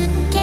to